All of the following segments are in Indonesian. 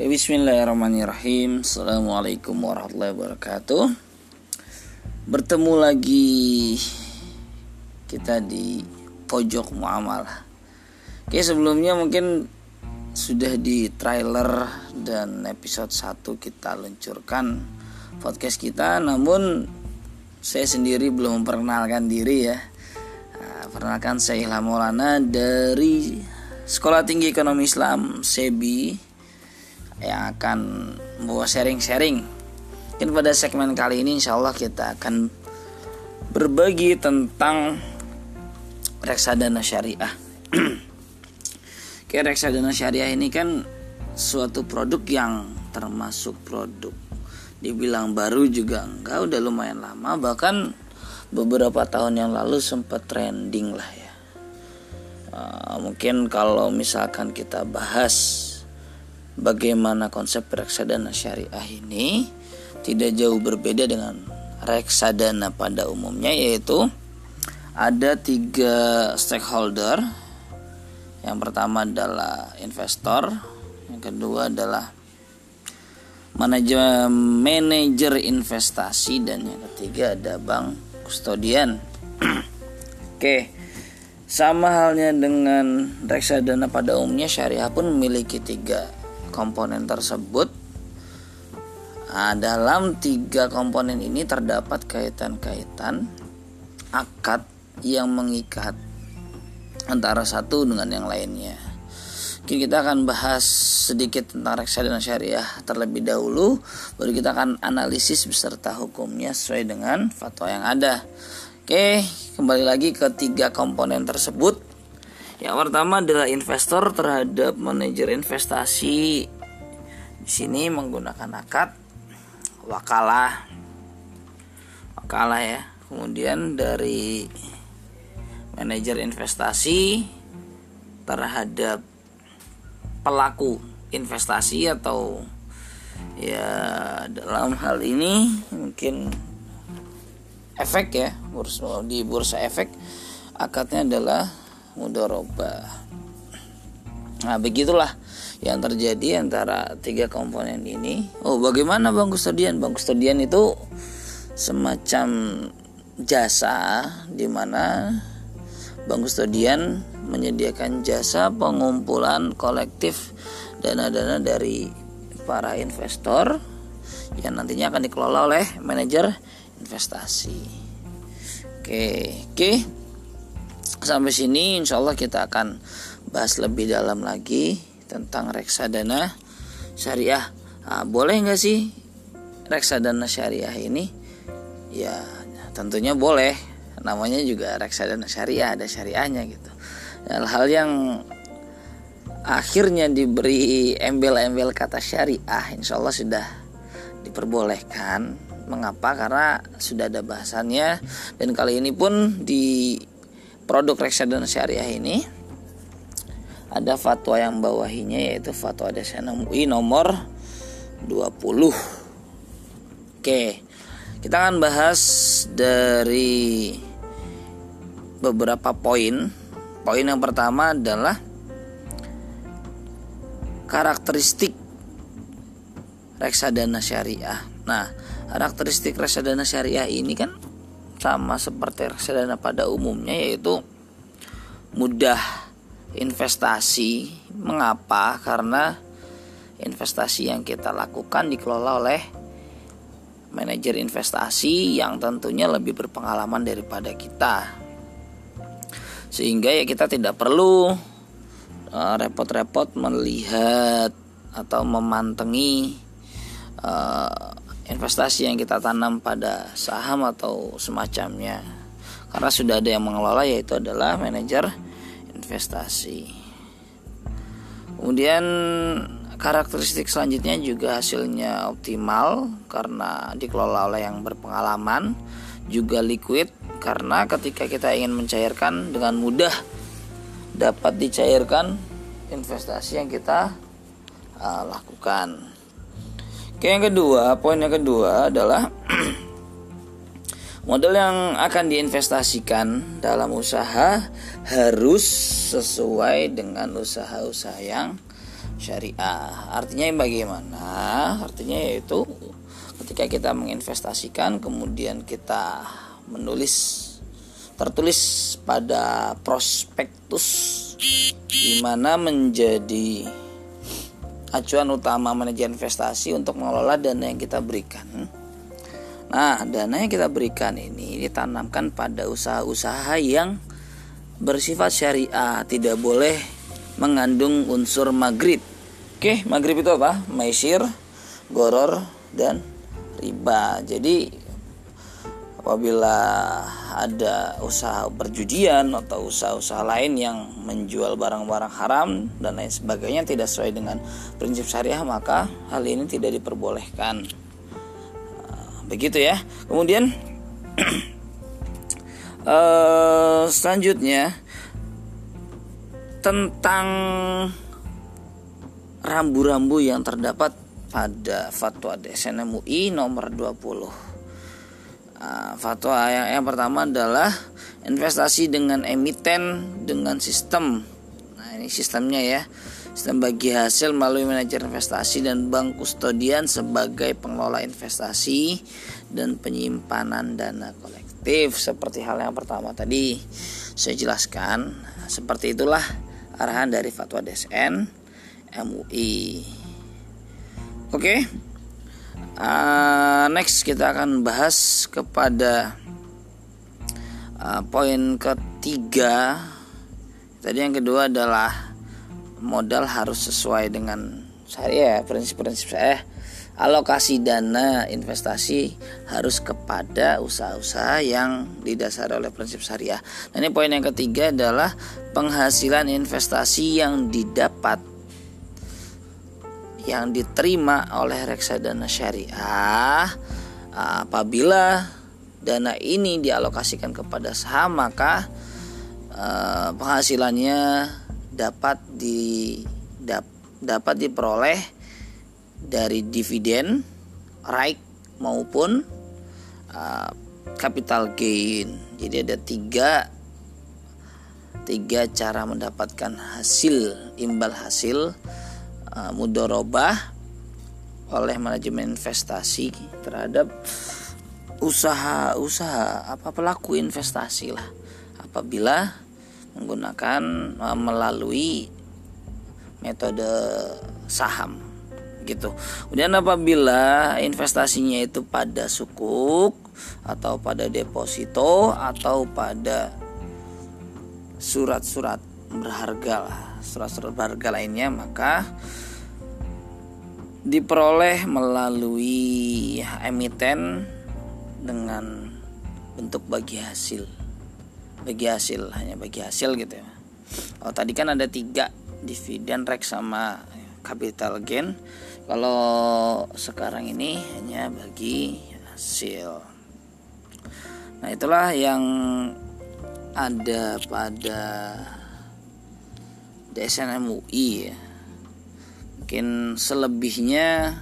Oke, Bismillahirrahmanirrahim. Assalamualaikum warahmatullahi wabarakatuh. Bertemu lagi Kita di pojok muamalah. Oke sebelumnya mungkin Sudah di trailer Dan episode 1 kita luncurkan Podcast kita. Namun Saya sendiri belum memperkenalkan diri ya. Nah, Perkenalkan saya Ilham Maulana Dari Sekolah Tinggi Ekonomi Islam SEBI yang akan membawa sharing-sharing. Mungkin pada segmen kali ini insya Allah kita akan berbagi tentang reksadana syariah. Kayak reksadana syariah ini kan suatu produk yang termasuk produk dibilang baru juga enggak udah lumayan lama bahkan beberapa tahun yang lalu sempat trending lah ya uh, mungkin kalau misalkan kita bahas bagaimana konsep reksadana syariah ini tidak jauh berbeda dengan reksadana pada umumnya yaitu ada tiga stakeholder. Yang pertama adalah investor yang kedua adalah manajer investasi dan yang ketiga ada bank kustodian. Oke sama halnya dengan reksadana pada umumnya syariah pun memiliki tiga komponen tersebut nah, dalam tiga komponen ini terdapat kaitan-kaitan akad yang mengikat antara satu dengan yang lainnya Oke, kita akan bahas sedikit tentang reksadana syariah terlebih dahulu baru kita akan analisis beserta hukumnya sesuai dengan fatwa yang ada Oke, kembali lagi ke tiga komponen tersebut. Yang pertama adalah investor terhadap manajer investasi. Di sini menggunakan akad wakalah. Wakalah ya. Kemudian dari manajer investasi terhadap pelaku investasi atau ya dalam hal ini mungkin efek ya di bursa efek akadnya adalah mudoroba nah begitulah yang terjadi antara tiga komponen ini oh bagaimana bang kustodian bang kustodian itu semacam jasa di mana bang kustodian menyediakan jasa pengumpulan kolektif dana-dana dari para investor yang nantinya akan dikelola oleh manajer investasi. Oke, oke. Sampai sini insya Allah kita akan bahas lebih dalam lagi tentang reksadana syariah. Nah, boleh nggak sih reksadana syariah ini? Ya tentunya boleh. Namanya juga reksadana syariah, ada syariahnya gitu. Hal-hal yang akhirnya diberi embel-embel kata syariah, insya Allah sudah diperbolehkan Mengapa? Karena sudah ada bahasannya dan kali ini pun di produk reksadana syariah ini ada fatwa yang bawahinya yaitu fatwa DSN UI nomor 20. Oke. Kita akan bahas dari beberapa poin. Poin yang pertama adalah karakteristik reksadana syariah. Nah, karakteristik reksadana syariah ini kan sama seperti reksadana pada umumnya yaitu mudah investasi. Mengapa? Karena investasi yang kita lakukan dikelola oleh manajer investasi yang tentunya lebih berpengalaman daripada kita. Sehingga ya kita tidak perlu eh, repot-repot uh, melihat atau memantengi uh, investasi yang kita tanam pada saham atau semacamnya. Karena sudah ada yang mengelola yaitu adalah manajer investasi. Kemudian karakteristik selanjutnya juga hasilnya optimal karena dikelola oleh yang berpengalaman juga liquid karena ketika kita ingin mencairkan dengan mudah dapat dicairkan investasi yang kita uh, lakukan Oke, yang kedua, poin yang kedua adalah modal yang akan diinvestasikan dalam usaha harus sesuai dengan usaha-usaha yang syariah. Artinya bagaimana? Artinya yaitu ketika kita menginvestasikan kemudian kita menulis tertulis pada prospektus di mana menjadi acuan utama manajer investasi untuk mengelola dana yang kita berikan. Nah, dana yang kita berikan ini ditanamkan pada usaha-usaha yang bersifat syariah, tidak boleh mengandung unsur maghrib. Oke, maghrib itu apa? Maisir, goror, dan riba. Jadi apabila ada usaha perjudian atau usaha-usaha lain yang menjual barang-barang haram dan lain sebagainya tidak sesuai dengan prinsip syariah maka hal ini tidak diperbolehkan. Ah, begitu ya. Kemudian uh, selanjutnya tentang rambu-rambu yang terdapat pada fatwa DSN MUI nomor 20 Nah, fatwa yang, yang pertama adalah investasi dengan emiten dengan sistem. Nah, ini sistemnya ya. Sistem bagi hasil melalui manajer investasi dan bank kustodian sebagai pengelola investasi dan penyimpanan dana kolektif seperti hal yang pertama tadi saya jelaskan. Seperti itulah arahan dari fatwa DSN MUI. Oke. Okay? Uh, next kita akan bahas kepada uh, poin ketiga. Tadi yang kedua adalah modal harus sesuai dengan saya prinsip-prinsip saya. Alokasi dana investasi harus kepada usaha-usaha yang didasari oleh prinsip syariah. Nah, ini poin yang ketiga adalah penghasilan investasi yang didapat yang diterima oleh reksadana syariah apabila dana ini dialokasikan kepada saham maka eh, penghasilannya dapat di dap, dapat diperoleh dari dividen right maupun uh, capital gain. Jadi ada tiga tiga cara mendapatkan hasil imbal hasil uh, mudorobah oleh manajemen investasi terhadap usaha-usaha apa pelaku investasi lah apabila menggunakan uh, melalui metode saham gitu. Kemudian apabila investasinya itu pada sukuk atau pada deposito atau pada surat-surat berharga lah surat-surat berharga lainnya maka diperoleh melalui emiten dengan bentuk bagi hasil. Bagi hasil hanya bagi hasil gitu ya. Oh tadi kan ada tiga dividen rek sama capital gain. Kalau sekarang ini hanya bagi hasil. Nah itulah yang ada pada DSN MUI ya. Mungkin selebihnya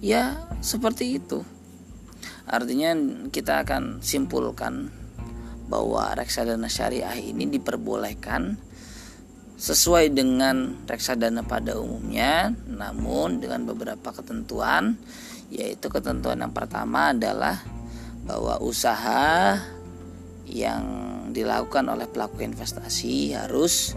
ya seperti itu. Artinya kita akan simpulkan bahwa reksadana syariah ini diperbolehkan sesuai dengan reksadana pada umumnya namun dengan beberapa ketentuan yaitu ketentuan yang pertama adalah bahwa usaha yang dilakukan oleh pelaku investasi harus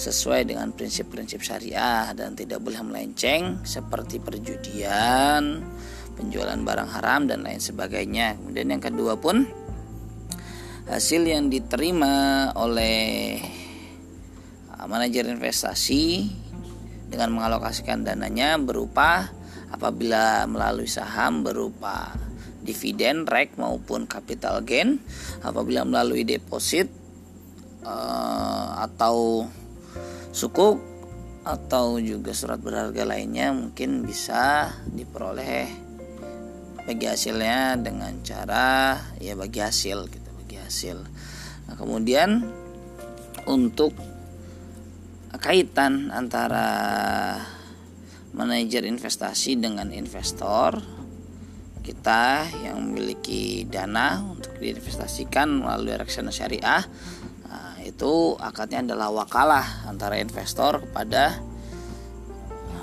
sesuai dengan prinsip-prinsip syariah dan tidak boleh melenceng seperti perjudian, penjualan barang haram dan lain sebagainya. Kemudian yang kedua pun hasil yang diterima oleh uh, manajer investasi dengan mengalokasikan dananya berupa apabila melalui saham berupa dividen, rek maupun capital gain apabila melalui deposit uh, atau sukuk atau juga surat berharga lainnya mungkin bisa diperoleh bagi hasilnya dengan cara ya bagi hasil gitu bagi hasil. Nah, kemudian untuk kaitan antara manajer investasi dengan investor kita yang memiliki dana untuk diinvestasikan melalui reksadana syariah nah, itu akadnya adalah wakalah antara investor kepada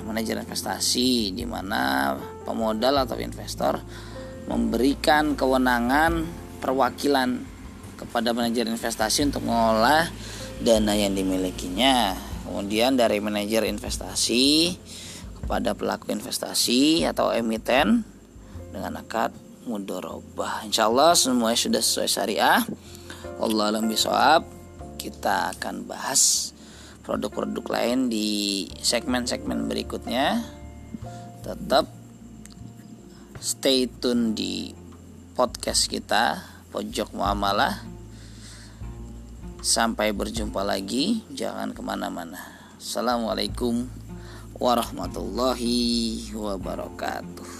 manajer investasi di mana pemodal atau investor memberikan kewenangan perwakilan kepada manajer investasi untuk mengolah dana yang dimilikinya. Kemudian dari manajer investasi kepada pelaku investasi atau emiten dengan akad mudorobah. Insya Allah semuanya sudah sesuai syariah. Allah alam bisawab. Kita akan bahas produk-produk lain di segmen-segmen berikutnya. Tetap stay tune di podcast kita Pojok Muamalah. Sampai berjumpa lagi, jangan ke mana-mana. Assalamualaikum warahmatullahi wabarakatuh.